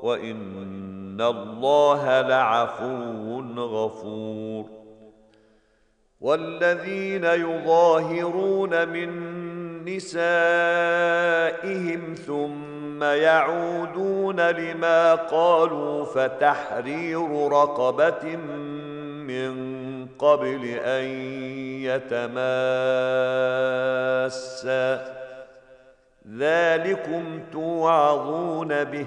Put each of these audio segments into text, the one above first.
وان الله لعفو غفور. والذين يظاهرون من نسائهم ثم يعودون لما قالوا فتحرير رقبه من قبل ان يتماسا. ذلكم توعظون به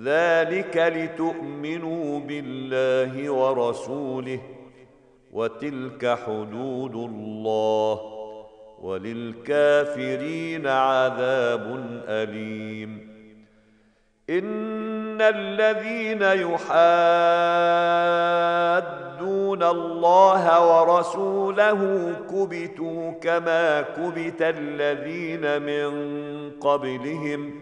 ذلك لتؤمنوا بالله ورسوله وتلك حدود الله وللكافرين عذاب أليم. إن الذين يحادون الله ورسوله كبتوا كما كبت الذين من قبلهم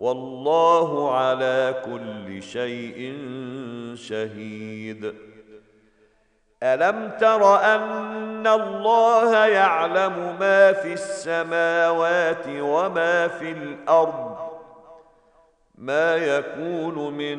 والله على كل شيء شهيد. ألم تر أن الله يعلم ما في السماوات وما في الأرض؟ ما يكون من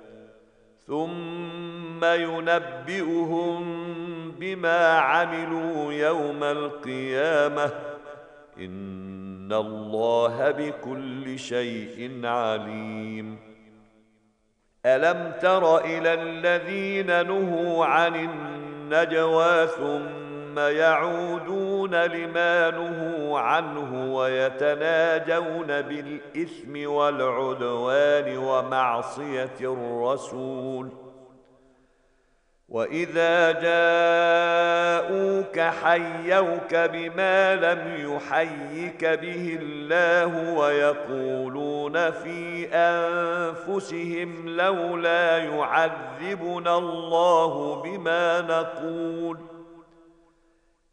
ثم ينبئهم بما عملوا يوم القيامة. إن الله بكل شيء عليم. ألم تر إلى الذين نهوا عن النجوى ثم يعودون لما نهوا عنه ويتناجون بالإثم والعدوان ومعصية الرسول. وإذا جاءوك حيوك بما لم يحيك به الله ويقولون في أنفسهم لولا يعذبنا الله بما نقول.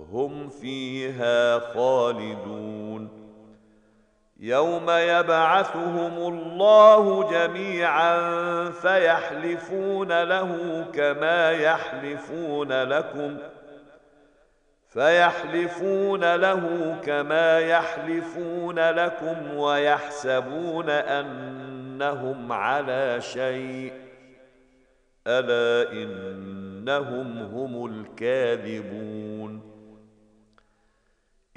هم فيها خالدون. يوم يبعثهم الله جميعا فيحلفون له كما يحلفون لكم فيحلفون له كما يحلفون لكم ويحسبون أنهم على شيء. ألا إنهم هم الكاذبون.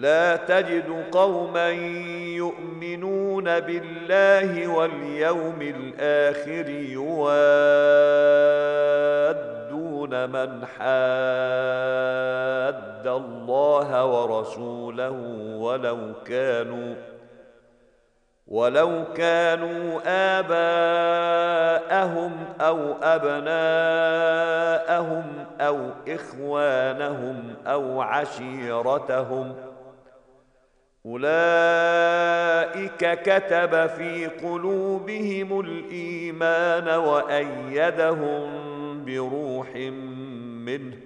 لا تجد قوما يؤمنون بالله واليوم الآخر يوادون من حاد الله ورسوله ولو كانوا ولو كانوا آباءهم أو أبناءهم أو إخوانهم أو عشيرتهم ۖ أولئك كتب في قلوبهم الإيمان وأيدهم بروح منه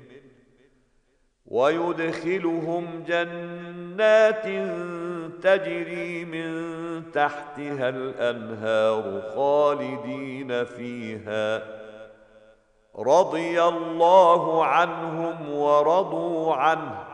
ويدخلهم جنات تجري من تحتها الأنهار خالدين فيها. رضي الله عنهم ورضوا عنه.